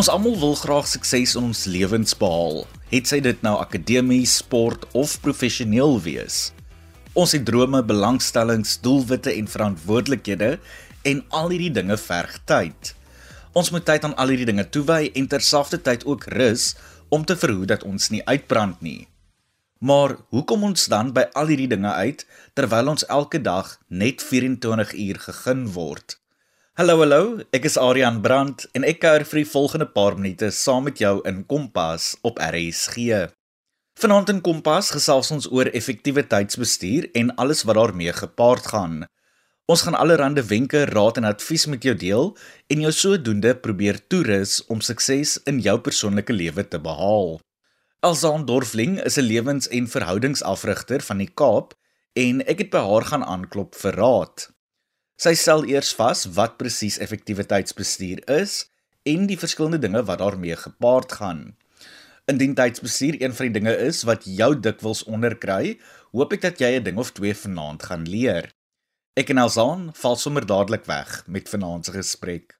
Ons almal wil graag sukses in ons lewens behaal, het sy dit nou akademies, sport of professioneel wees. Ons het drome, belangstellings, doelwitte en verantwoordelikhede en al hierdie dinge verg tyd. Ons moet tyd aan al hierdie dinge toewy en terselfdertyd ook rus om te verhoed dat ons nie uitbrand nie. Maar hoe kom ons dan by al hierdie dinge uit terwyl ons elke dag net 24 uur gegee word? Hallo hallo, ek is Adrian Brandt en ek kuier vir die volgende paar minute saam met jou in Kompas op RSG. Vanaand in Kompas gesels ons oor effektiewe tydsbestuur en alles wat daarmee gepaard gaan. Ons gaan allerlei wenke, raad en advies met jou deel en jou sodoende probeer toerus om sukses in jou persoonlike lewe te behaal. Elsan Dorfling is 'n lewens- en verhoudingsafrigter van die Kaap en ek het by haar gaan aanklop vir raad. Sy stel eers vas wat presies effektiwiteitsbestuur is en die verskillende dinge wat daarmee gepaard gaan. Indien tydsbestuur een van die dinge is wat jou dikwels onderkry, hoop ek dat jy 'n ding of twee vanaand gaan leer. Ek en Alzaan val sommer dadelik weg met vanaand se gesprek.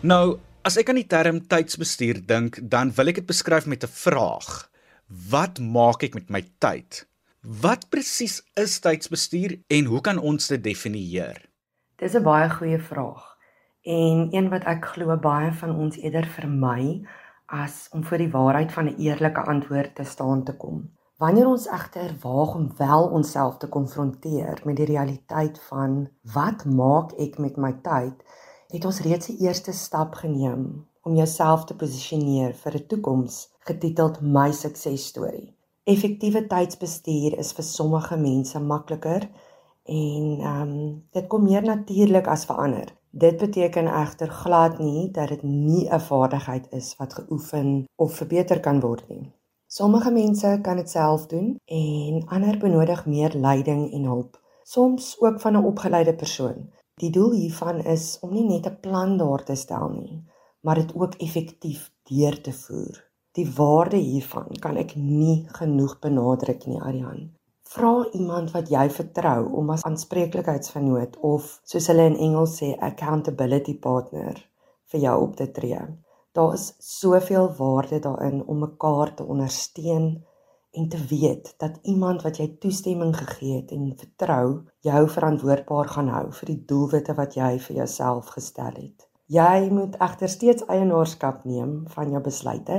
Nou, as ek aan die term tydsbestuur dink, dan wil ek dit beskryf met 'n vraag. Wat maak ek met my tyd? Wat presies is tydsbestuur en hoe kan ons dit definieer? Dis 'n baie goeie vraag en een wat ek glo baie van ons eerder vermy as om voor die waarheid van 'n eerlike antwoord te staan te kom. Wanneer ons egter waag om wel onsself te konfronteer met die realiteit van wat maak ek met my tyd, het ons reeds die eerste stap geneem om jouself te posisioneer vir 'n toekoms getiteld my suksesstorie. Effektiewe tydsbestuur is vir sommige mense makliker en ehm um, dit kom meer natuurlik as vir ander. Dit beteken egter glad nie dat dit nie 'n vaardigheid is wat geoefen of verbeter kan word nie. Sommige mense kan dit self doen en ander benodig meer leiding en hulp, soms ook van 'n opgeleide persoon. Die doel hiervan is om nie net 'n plan daar te stel nie, maar dit ook effektief deur te voer. Die waarde hiervan kan ek nie genoeg benadruk nie, Arian. Vra iemand wat jy vertrou om as aanspreeklikheidsvernoot of soos hulle in Engels sê, accountability partner vir jou op te tree. Daar is soveel waarde daarin om mekaar te ondersteun en te weet dat iemand wat jy toestemming gegee het en vertrou, jou verantwoordbaar gaan hou vir die doelwitte wat jy vir jouself gestel het. Jy moet egter steeds eienaarskap neem van jou besluite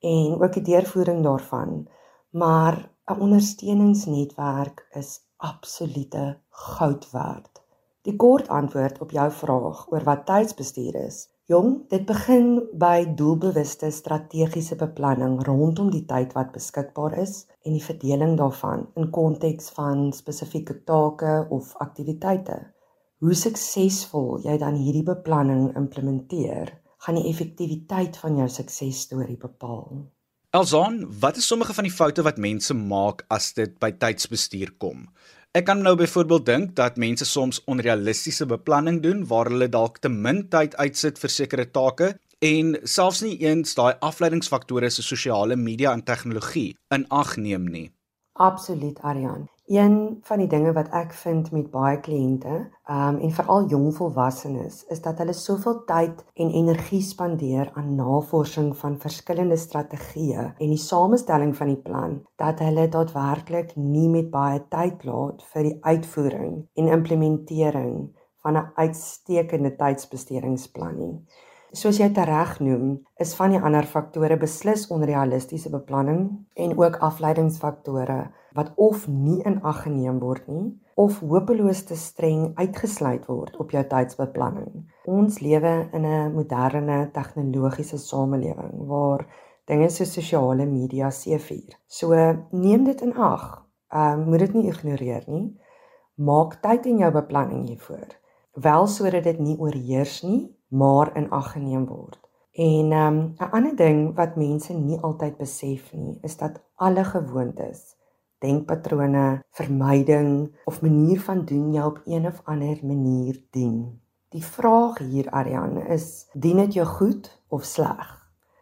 en ook die deurvoering daarvan. Maar 'n ondersteuningsnetwerk is absolute goud werd. Die kort antwoord op jou vraag oor wat tydsbestuur is, jong, dit begin by doelbewuste strategiese beplanning rondom die tyd wat beskikbaar is en die verdeling daarvan in konteks van spesifieke take of aktiwiteite. Hoe suksesvol jy dan hierdie beplanning implementeer, gaan die effektiwiteit van jou suksesstorie bepaal. Elzaan, wat is sommige van die foute wat mense maak as dit by tydsbestuur kom? Ek kan nou byvoorbeeld dink dat mense soms onrealistiese beplanning doen waar hulle dalk te min tyd uitsit vir sekere take en selfs nie eens daai afleidingsfaktore soos sosiale media en tegnologie in ag neem nie. Absoluut, Ariane. Een van die dinge wat ek vind met baie kliënte, um en veral jong volwassenes, is dat hulle soveel tyd en energie spandeer aan navorsing van verskillende strategieë en die samestelling van die plan dat hulle daadwerklik nie met baie tyd laat vir die uitvoering en implementering van 'n uitstekende tydsbestedingsplan nie. Soos jy tereg noem, is van die ander faktore beslis onrealistiese beplanning en ook afleidingsfaktore wat of nie in ag geneem word nie of hopeloos te streng uitgesluit word op jou tydsbeplanning. Ons lewe in 'n moderne tegnologiese samelewing waar dinge so sosiale media seefuur. So neem dit in ag. Ehm uh, moet dit nie ignoreer nie. Maak tyd in jou beplanning hiervoor. Wel sodat dit nie oorheers nie maar in ag geneem word. En ehm, 'n um, ander ding wat mense nie altyd besef nie, is dat alle gewoontes, denkpatrone, vermyding of manier van doen jou op een of ander manier dien. Die vraag hier Ariane is, dien dit jou goed of sleg?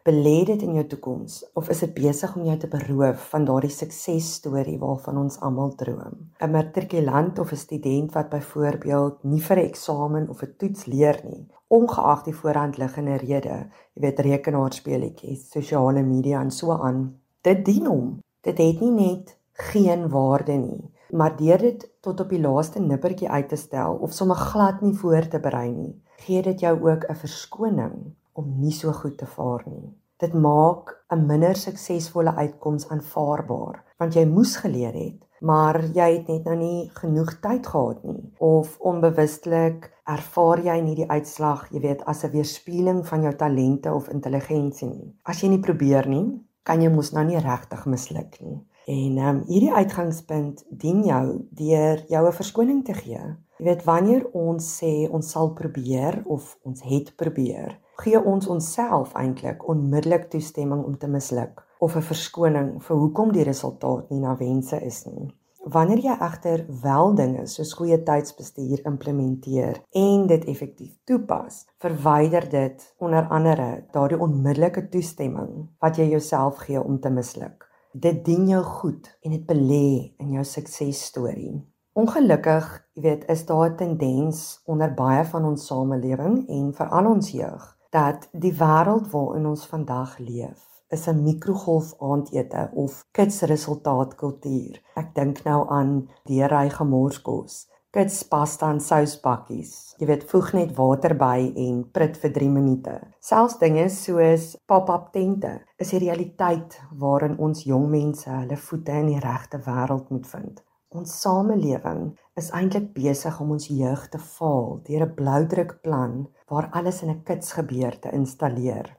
Belê dit in jou toekoms of is dit besig om jou te beroof van daardie suksesstorie waarvan ons almal droom? 'n Matrikulant of 'n student wat byvoorbeeld nie vir 'n eksamen of 'n toets leer nie, ongeag die voorhand liggende rede, jy weet rekenaarspeletjies, sosiale media en so aan. Dit dien hom. Dit het nie net geen waarde nie, maar deur dit tot op die laaste nippertjie uit te stel of sommer glad nie voor te berei nie, gee dit jou ook 'n verskoning om nie so goed te vaar nie. Dit maak 'n minder suksesvolle uitkoms aanvaarbaar, want jy moes geleer het, maar jy het net nou nie genoeg tyd gehad nie of onbewustelik ervaar jy nie die uitslag, jy weet, as 'n weerspieëling van jou talente of intelligensie nie. As jy nie probeer nie, kan jy mos nou nie regtig misluk nie. En ehm um, hierdie uitgangspunt dien jou deur jou 'n verskoning te gee. Jy weet wanneer ons sê ons sal probeer of ons het probeer, gee ons onsself eintlik onmiddellik toestemming om te misluk of 'n verskoning vir hoekom die resultaat nie na wense is nie. Wanneer jy egter wel dinge soos goeie tydsbestuur implementeer en dit effektief toepas, verwyder dit onder andere daardie onmiddellike toestemming wat jy jouself gee om te misluk dit dien jou goed en dit belê in jou suksesstorie. Ongelukkig, jy weet, is daar 'n tendens onder baie van ons samelewing en veral ons jeug dat die wêreld waarin ons vandag leef is 'n mikrogolf aandete of kitsresultaatkultuur. Ek dink nou aan deurry gemorskos kits pasta en sousbakkies. Jy weet, voeg net water by en prit vir 3 minute. Selfs dinge soos pop-up tente is die realiteit waarin ons jong mense hulle voete in die regte wêreld moet vind. Ons samelewing is eintlik besig om ons jeug te faal deur 'n bloudruk plan waar alles in 'n kits gebeur te installeer.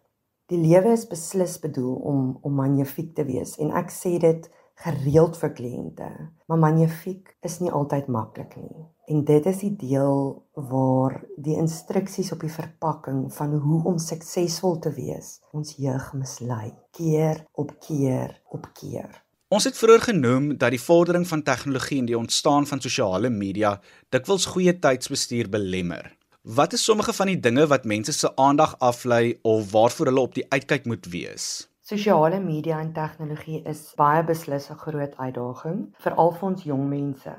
Die lewe is beslis bedoel om om magnifiek te wees en ek sê dit gereeld vir kliënte. Maar magnifiek is nie altyd maklik nie. En dit is die deel waar die instruksies op die verpakking van hoe om suksesvol te wees ons jeug mislei. Keer op keer op keer. Ons het vroeër genoem dat die vordering van tegnologie en die ontstaan van sosiale media dikwels goeie tydsbestuur belemmer. Wat is sommige van die dinge wat mense se aandag aflei of waarvoor hulle op die uitkyk moet wees? Sosiale media en tegnologie is baie beslis 'n groot uitdaging vir ons jong mense.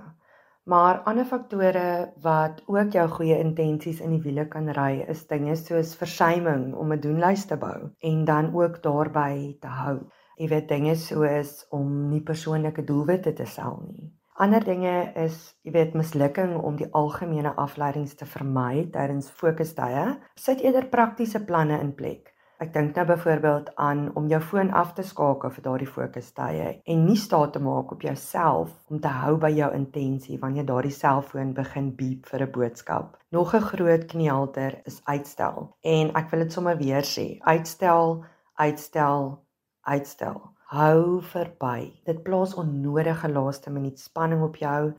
Maar ander faktore wat ook jou goeie intensies in die wiele kan ry, is dinge soos versuiming om 'n doenlys te bou en dan ook daarbey te hou. Jy weet dinge soos om nie persoonlike doelwitte te stel nie. Ander dinge is, jy weet, mislukking om die algemene afleidings te vermy tydens fokustye. Sit eerder praktiese planne in plek. Ek dink nou byvoorbeeld aan om jou foon af te skakel vir daardie fokustye en nie staat te maak op jouself om te hou by jou intensie wanneer daardie selfoon begin beep vir 'n boodskap. Nog 'n groot knielter is uitstel. En ek wil dit sommer weer sê, uitstel, uitstel, uitstel. Hou verby. Dit plaas onnodige laaste minuut spanning op jou.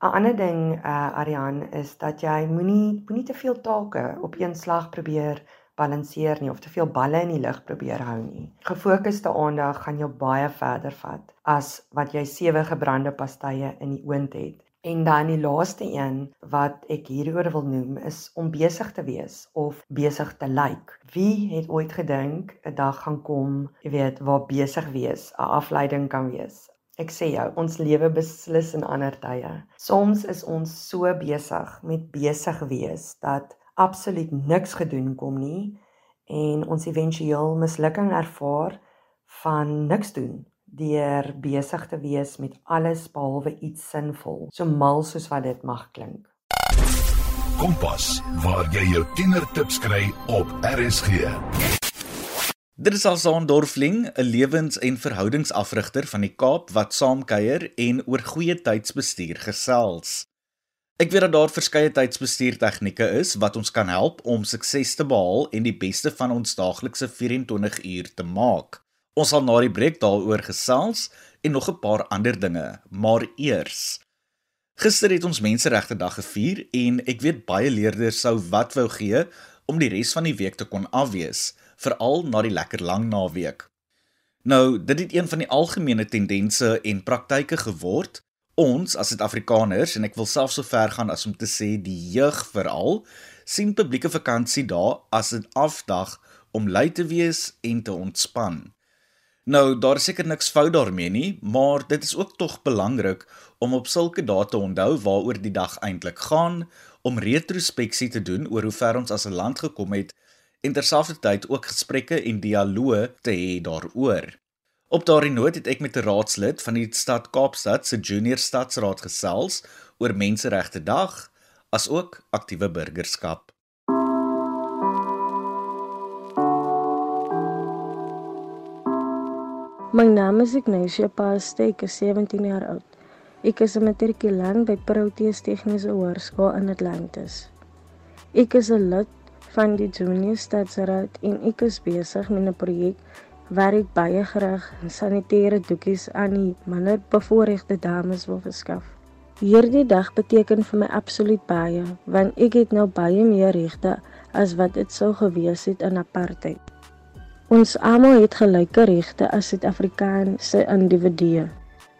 'n Ander ding, uh Ariane, is dat jy moenie moenie te veel take op een slag probeer balanseer nie of te veel balle in die lug probeer hou nie. Gefokusde aandag gaan jou baie verder vat as wat jy sewe gebrande pastye in die oond het. En dan die laaste een wat ek hieroor wil noem is om besig te wees of besig te lyk. Like. Wie het ooit gedink 'n dag gaan kom, jy weet, waar besig wees 'n afleiding kan wees? Ek sê jou, ons lewe beslis in ander tye. Soms is ons so besig met besig wees dat absoluut niks gedoen kom nie en ons éventueel mislukking ervaar van niks doen deur besig te wees met alles behalwe iets sinvol so mal soos wat dit mag klink Kompas waar jy jou tienertips kry op RSG Dit is Alsaan Dorfling, 'n lewens- en verhoudingsafrigter van die Kaap wat saamkuier en oor goeie tydsbestuur gesels. Ek weet dat daar verskeie tydsbestuur tegnieke is wat ons kan help om sukses te behaal en die beste van ons daaglikse 24 uur te maak. Ons sal na die breek daaroor gesels en nog 'n paar ander dinge, maar eers. Gister het ons Menseregte Dag gevier en ek weet baie leerders sou wat wou gee om die res van die week te kon afwees, veral na die lekker lang naweek. Nou, dit het een van die algemene tendense en praktyke geword ons as Suid-Afrikaners en ek wil self so ver gaan as om te sê die jeug veral sien publieke vakansie daar as 'n afdag om lui te wees en te ontspan. Nou, daar is seker niks fout daarmee nie, maar dit is ook tog belangrik om op sulke dae te onthou waaroor die dag eintlik gaan, om retrospeksie te doen oor hoe ver ons as 'n land gekom het en terselfdertyd ook gesprekke en dialoë te hê daaroor. Op daardie noot het ek met 'n raadslid van die stad Kaapstad se junior stadsraad gesels oor Menseregte Dag as ook aktiewe burgerskap. My naam is Ignacia Paaste, ek is 17 jaar oud. Ek is 'n matrikulant by Proteus Tegniese Hoërskool in Atlantis. Ek is 'n lid van die Junior Stadsraad en ek is besig met 'n projek waar ek baie graag sanitêre doekies aan die minder bevoorregte dames wil verskaf. Hierdie dag beteken vir my absoluut baie, want ek het nou baie meer regte as wat dit sou gewees het in apartheid. Ons almal het gelyke regte as Suid-Afrikaanse individue.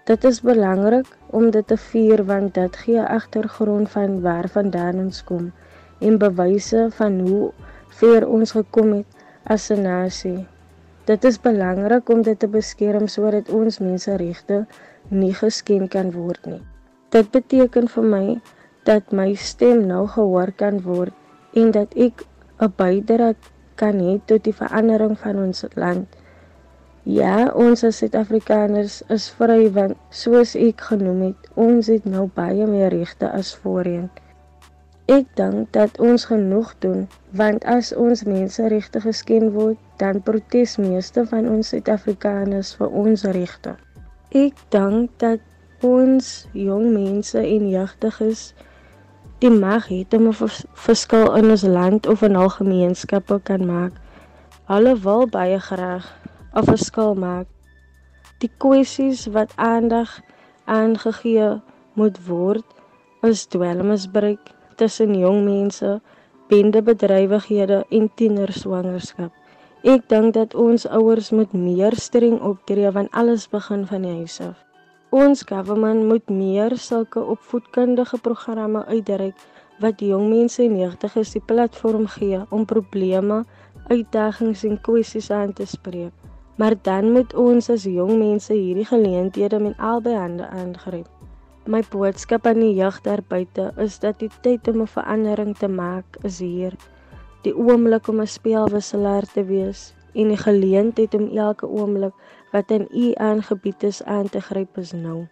Dit is belangrik om dit te vier want dit gee agtergrond van waar vandaan ons kom en bewyse van hoe ver ons gekom het as 'n nasie. Dit is belangrik om dit te beskerm sodat ons menseregte nie geskend kan word nie. Dit beteken vir my dat my stem nou gehoor kan word en dat ek 'n bydrae kan hê tot die verandering van ons land. Ja, ons as Suid-Afrikaners is vry want soos ek genoem het, ons het nou baie meer regte as voorheen. Ek dink dat ons genoeg doen want as ons menseregte geskend word, dan protes meeste van ons Suid-Afrikaners vir ons regte. Ek dink dat ons jong mense en jagtiges die mag het om 'n verskil in ons land of in al gemeenskappe kan maak. Hulle wil baie graag 'n verskil maak. Die kwessies wat aandag aangegee moet word is dwelmmisbruik tussen jong mense, bendebedrywighede en tienerswangerskap. Ek dink dat ons ouers moet meer streng optree want alles begin van die huis af. Ons government moet meer sulke opvoedkundige programme uitreik wat jong mense en jeugdiges die platform gee om probleme, uitdagings en kwessies aan te spreek. Maar dan moet ons as jong mense hierdie geleenthede met albei hande aangryp. My boodskap aan die jeug daar buite is dat die tyd om 'n verandering te maak is hier. Die oomblik om 'n speelwisselaar te wees en die geleentheid om elke oomblik wat in u aangebied is aan te gryp is nou.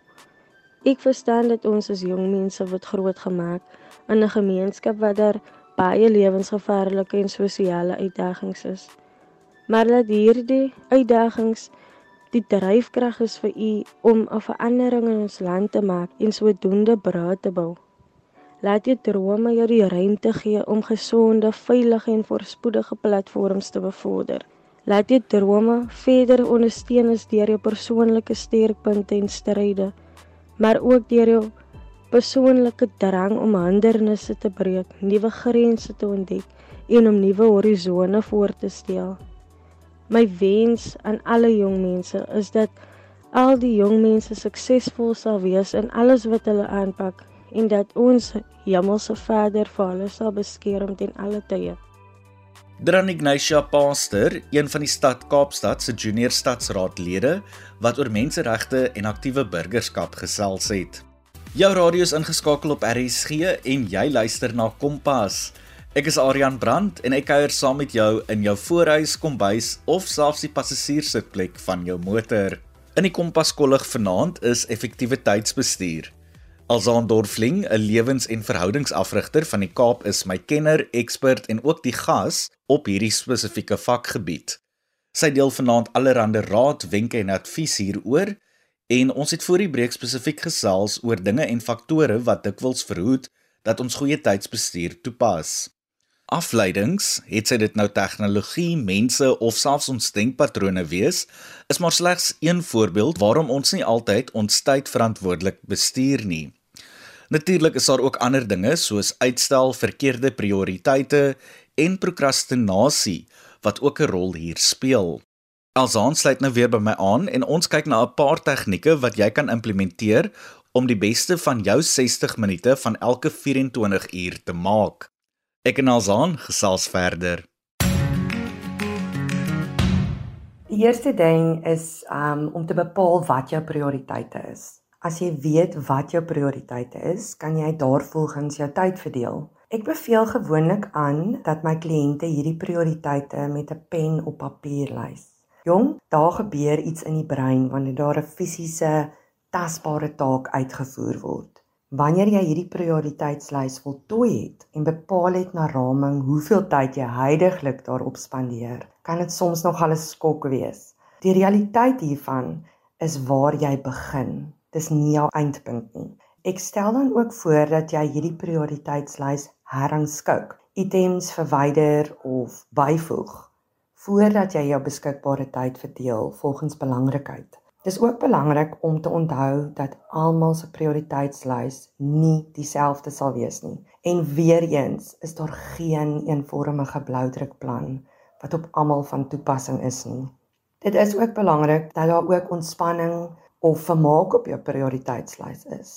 Ek verstaan dat ons as jong mense word grootgemaak in 'n gemeenskap waar daar baie lewensgevaarlike en sosiale uitdagings is. Maar dat hierdie uitdagings die dryfkrag is vir u om 'n verandering in ons land te maak en sodoende brood te bou. Laat jou drome jou die ruimte gee om gesonde, veilige en voorspoedige platforms te bevorder. Laat jou drome verder ondersteun as deur jou persoonlike sterkpunte en stryde, maar ook deur jou persoonlike drang om hindernisse te breek, nuwe grense te ontdek en om nuwe horisonne voor te stel. My wens aan alle jong mense is dat al die jong mense suksesvol sal wees in alles wat hulle aanpak en dat ons Hemelse Vader vir hulle sal beskerm ten alle tye. Dran Ignatia Pastor, een van die stad Kaapstad se junior stadsraadlede wat oor menseregte en aktiewe burgerskap gesels het. Jou radio is ingeskakel op RSG en jy luister na Kompas. Ek is Adrian Brandt en ek kuier saam met jou in jou voorhuis, kombuis of selfs die passasierssitplek van jou motor. In die Kompas kollig vanaand is effektiwiteitsbestuur. Alzaan Dorfling, 'n lewens- en verhoudingsafrigter van die Kaap is my kenner, ekspert en ook die gas op hierdie spesifieke vakgebied. Sy deel vanaand allerlei raad, wenke en advies hieroor en ons het voor die breek spesifiek gesels oor dinge en faktore wat dikwels verhoed dat ons goeie tydsbestuur toepas. Afleidings, het sy dit nou tegnologie, mense of selfs ons denkpatrone wees, is maar slegs een voorbeeld waarom ons nie altyd ons tyd verantwoordelik bestuur nie. Natuurlik is daar ook ander dinge soos uitstel, verkeerde prioriteite en prokrastinasie wat ook 'n rol hier speel. Alsaan sluit nou weer by my aan en ons kyk na 'n paar tegnieke wat jy kan implementeer om die beste van jou 60 minute van elke 24 uur te maak. Ek en Alsaan gesels verder. Die eerste ding is um om te bepaal wat jou prioriteite is. As jy weet wat jou prioriteite is, kan jy daarvolgens jou tyd verdeel. Ek beveel gewoonlik aan dat my kliënte hierdie prioriteite met 'n pen op papier lys. Jong, daar gebeur iets in die brein wanneer daar 'n fisiese tasbare taak uitgevoer word. Wanneer jy hierdie prioriteitslys voltooi het en bepaal het na raming hoeveel tyd jy heidaglik daarop spandeer, kan dit soms nog al 'n skok wees. Die realiteit hiervan is waar jy begin. Dis nie jou eindpunt nie. Ek stel dan ook voor dat jy hierdie prioriteitslys heranskou, items verwyder of byvoeg voordat jy jou beskikbare tyd verdeel volgens belangrikheid. Dis ook belangrik om te onthou dat almal se prioriteitslys nie dieselfde sal wees nie. En weer eens is daar geen eenvormige bloudrukplan wat op almal van toepassing is nie. Dit is ook belangrik dat daar ook ontspanning of vermaak op jou prioriteitslys is.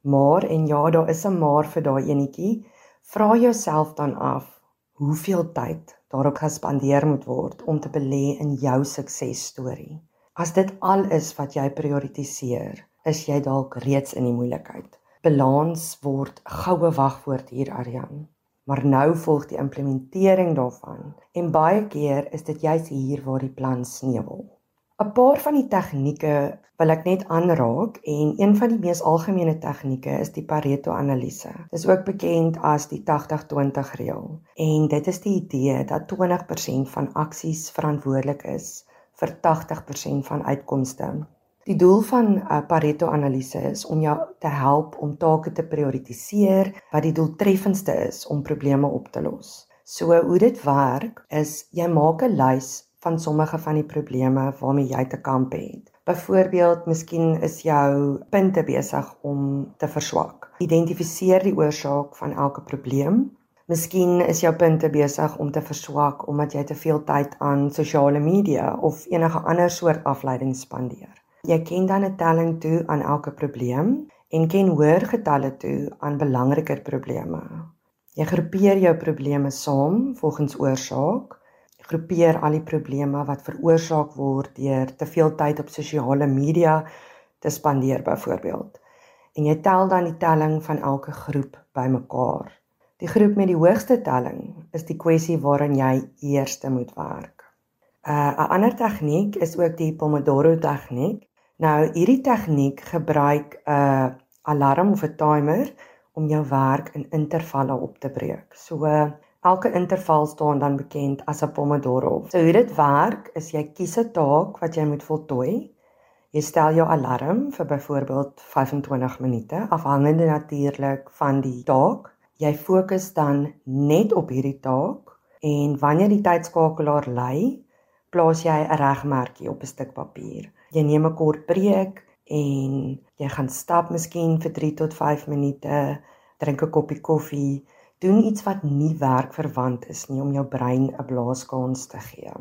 Maar en ja, daar is 'n maar vir daai enetjie. Vra jouself dan af hoeveel tyd daarop gespandeer moet word om te belê in jou suksesstorie. As dit al is wat jy prioritiseer, is jy dalk reeds in die moeilikheid. Balans word goue wagwoord hier Aryan. Maar nou volg die implementering daarvan en baie keer is dit juis hier waar die plan sneuwel. 'n Paar van die tegnieke wil ek net aanraak en een van die mees algemene tegnieke is die Pareto-analise. Dit is ook bekend as die 80-20 reël. En dit is die idee dat 20% van aksies verantwoordelik is vir 80% van uitkomste. Die doel van 'n uh, Pareto-analise is om jou te help om take te prioritiseer wat die doeltreffendste is om probleme op te los. So hoe dit werk is jy maak 'n lys van sommige van die probleme waarmee jy te kamp het. Byvoorbeeld, miskien is jou punte besig om te verswak. Identifiseer die oorsaak van elke probleem Miskien is jou punte besig om te verswak omdat jy te veel tyd aan sosiale media of enige ander soort afleiding spandeer. Jy ken dan 'n telling toe aan elke probleem en ken hoër getalle toe aan belangriker probleme. Jy groepeer jou probleme saam volgens oorsaak. Jy groepeer al die probleme wat veroorsaak word deur te veel tyd op sosiale media te spandeer byvoorbeeld. En jy tel dan die telling van elke groep bymekaar. Die groep met die hoogste telling is die kwessie waaraan jy eerste moet werk. 'n uh, 'n ander tegniek is ook die Pomodoro tegniek. Nou hierdie tegniek gebruik 'n uh, alarm of 'n timer om jou werk in intervalle op te breek. So uh, elke interval staan dan bekend as 'n Pomodoro. So hoe dit werk is jy kies 'n taak wat jy moet voltooi. Jy stel jou alarm vir byvoorbeeld 25 minute afhangende natuurlik van die taak Jy fokus dan net op hierdie taak en wanneer die tydskakelaar lui, plaas jy 'n regmerkie op 'n stuk papier. Jy neem 'n kort breek en jy gaan stap miskien vir 3 tot 5 minute, drink 'n koppie koffie, doen iets wat nie werkverwant is nie om jou brein 'n blaaskans te gee.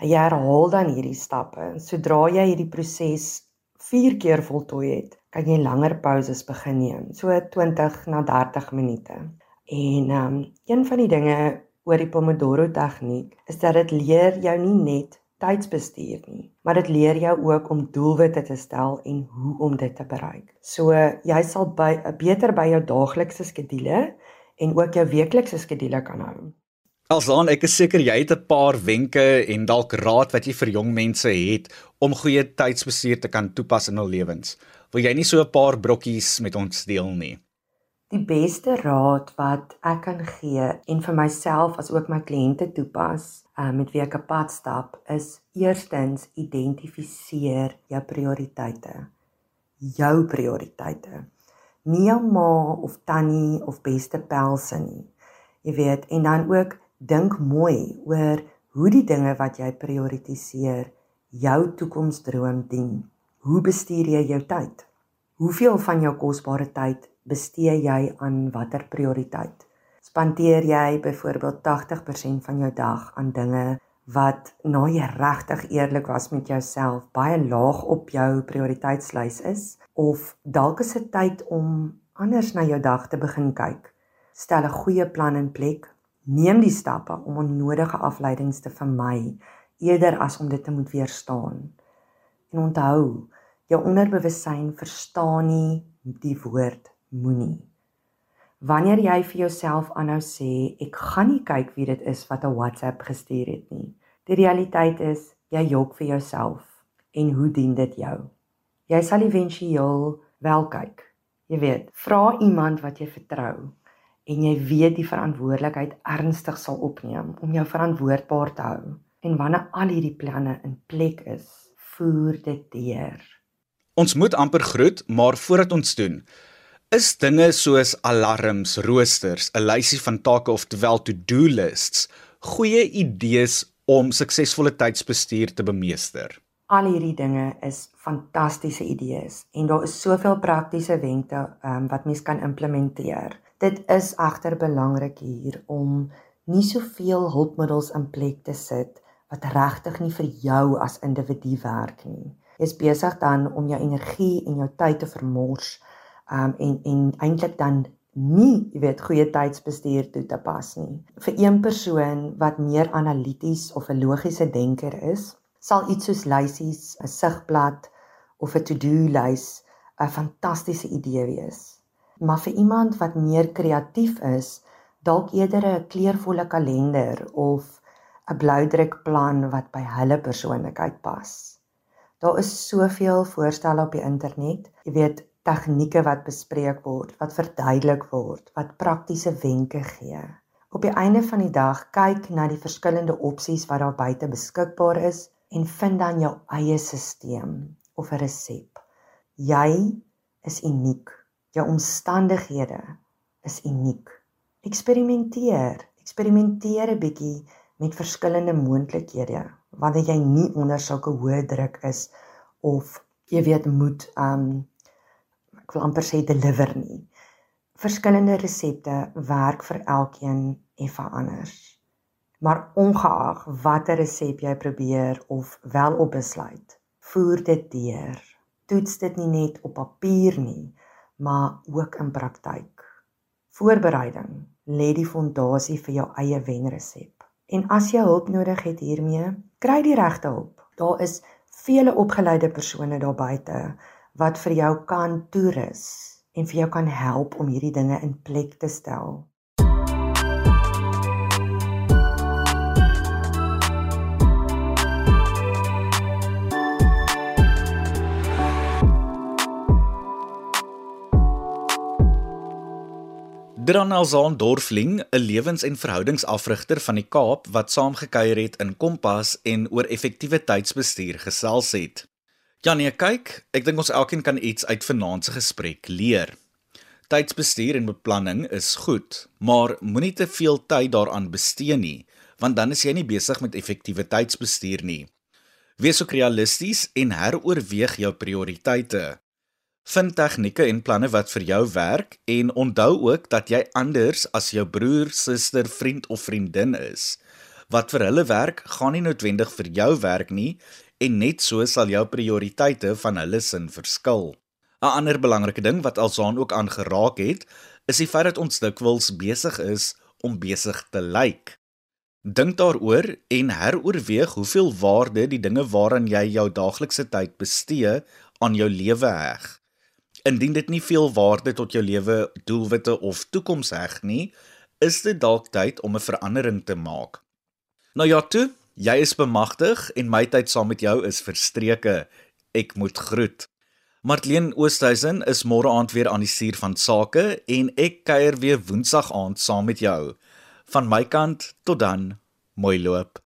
Jy herhaal dan hierdie stappe. Sodra jy hierdie proses 4 keer voltooi het, kan jy langer pauses begin neem, so 20 na 30 minute. En ehm um, een van die dinge oor die Pomodoro tegniek is dat dit leer jou nie net tydsbestuur nie, maar dit leer jou ook om doelwitte te stel en hoe om dit te bereik. So jy sal by beter by jou daaglikse skedules en ook jou weeklikse skedules kan hou. Alsaan ek is seker jy het 'n paar wenke en dalk raad wat jy vir jong mense het om goeie tydsbestuur te kan toepas in hul lewens. Wil jy nie so 'n paar brokkies met ons deel nie? Die beste raad wat ek kan gee en vir myself as ook my kliënte toepas, uh, met wie ek 'n pad stap, is eerstens identifiseer jou prioriteite. Jou prioriteite. Nie jou ma of tannie of beste pelse nie. Jy weet, en dan ook dink mooi oor hoe die dinge wat jy prioritiseer jou toekomsdroom dien. Hoe bestuur jy jou tyd? Hoeveel van jou kosbare tyd bestee jy aan watter prioriteit? Spandeer jy byvoorbeeld 80% van jou dag aan dinge wat na jy regtig eerlik was met jouself baie laag op jou prioriteitslys is of dalk is dit tyd om anders na jou dag te begin kyk. Stel 'n goeie plan in plek. Neem die stappe om onnodige afleidings te vermy eerder as om dit te moet weerstaan. En onthou, jou onderbewussyn verstaan nie die woord moenie. Wanneer jy vir jouself aanhou sê ek gaan nie kyk wie dit is wat 'n WhatsApp gestuur het nie. Die realiteit is jy jok vir jouself en hoe dien dit jou? Jy sal éventueel wel kyk. Jy weet, vra iemand wat jy vertrou en jy weet die verantwoordelikheid ernstig sal opneem om jou verantwoordbaar te hou. En wanneer al hierdie planne in plek is, voer dit deur. Ons moet amper groet, maar voordat ons doen, is dinge soos alarms, roosters, 'n lysie van take of terwyl to-do lists goeie idees om suksesvolle tydsbestuur te bemeester. Al hierdie dinge is fantastiese idees en daar is soveel praktiese wenke um, wat mens kan implementeer. Dit is egter belangrik hier om nie soveel hulpmiddels in plek te sit wat regtig nie vir jou as individu werk nie. Jy is besig dan om jou energie en jou tyd te vermors um, en en eintlik dan nie, jy weet, goeie tydsbestuur toe te pas nie. Vir een persoon wat meer analities of 'n logiese denker is, sal iets soos lysies, 'n sigblad of 'n to-do lys 'n fantastiese idee wees maar vir iemand wat meer kreatief is, dalk eerder 'n kleurvolle kalender of 'n bloudrukplan wat by hulle persoonlikheid pas. Daar is soveel voorstelle op die internet, jy weet, tegnieke wat bespreek word, wat verduidelik word, wat praktiese wenke gee. Op die einde van die dag kyk na die verskillende opsies wat daar buite beskikbaar is en vind dan jou eie stelsel of 'n resep. Jy is uniek. Jou omstandighede is uniek. Eksperimenteer, eksperimenteer 'n bietjie met verskillende moontlikhede wanneer jy nie onder sulke hoë druk is of jy weet moet um ek wil amper sê deliver nie. Verskillende resepte werk vir elkeen effe anders. Maar ongeag watter resep jy probeer of wel op besluit, voer dit deur. Toets dit nie net op papier nie, maar ook in praktyk. Voorbereiding lê die fondasie vir jou eie wenresep. En as jy hulp nodig het hiermee, kry die regte hulp. Daar is vele opgeleide persone daar buite wat vir jou kan toerus en vir jou kan help om hierdie dinge in plek te stel. Dranalzaan Dorfling, 'n lewens- en verhoudingsafrigter van die Kaap wat saamgekuier het in Kompas en oor effektiewe tydsbestuur gesels het. Janie, kyk, ek dink ons elkeen kan iets uit vanaand se gesprek leer. Tydsbestuur en beplanning is goed, maar moenie te veel tyd daaraan bestee nie, want dan is jy nie besig met effektiewe tydsbestuur nie. Wees ook realisties en heroorweeg jou prioriteite. Vind tegnieke en planne wat vir jou werk en onthou ook dat jy anders as jou broer, suster, vriend of vriendin is. Wat vir hulle werk, gaan nie noodwendig vir jou werk nie en net so sal jou prioriteite van hulle sin verskil. 'n Ander belangrike ding wat alsaan ook aangeraak het, is die feit dat ons dikwels besig is om besig te lyk. Dink daaroor en heroorweeg hoeveel waarde die dinge waaraan jy jou daaglikse tyd bestee aan jou lewe heg indien dit nie veel waarde tot jou lewe, doelwitte of toekoms heg nie, is dit dalk tyd om 'n verandering te maak. Nou ja, toe, jy is bemagtig en my tyd saam met jou is verstreke. Ek moet groet. Martleen Oosthuizen is môre aand weer aan die stuur van sake en ek kuier weer woensdag aand saam met jou. Van my kant tot dan, mooi loop.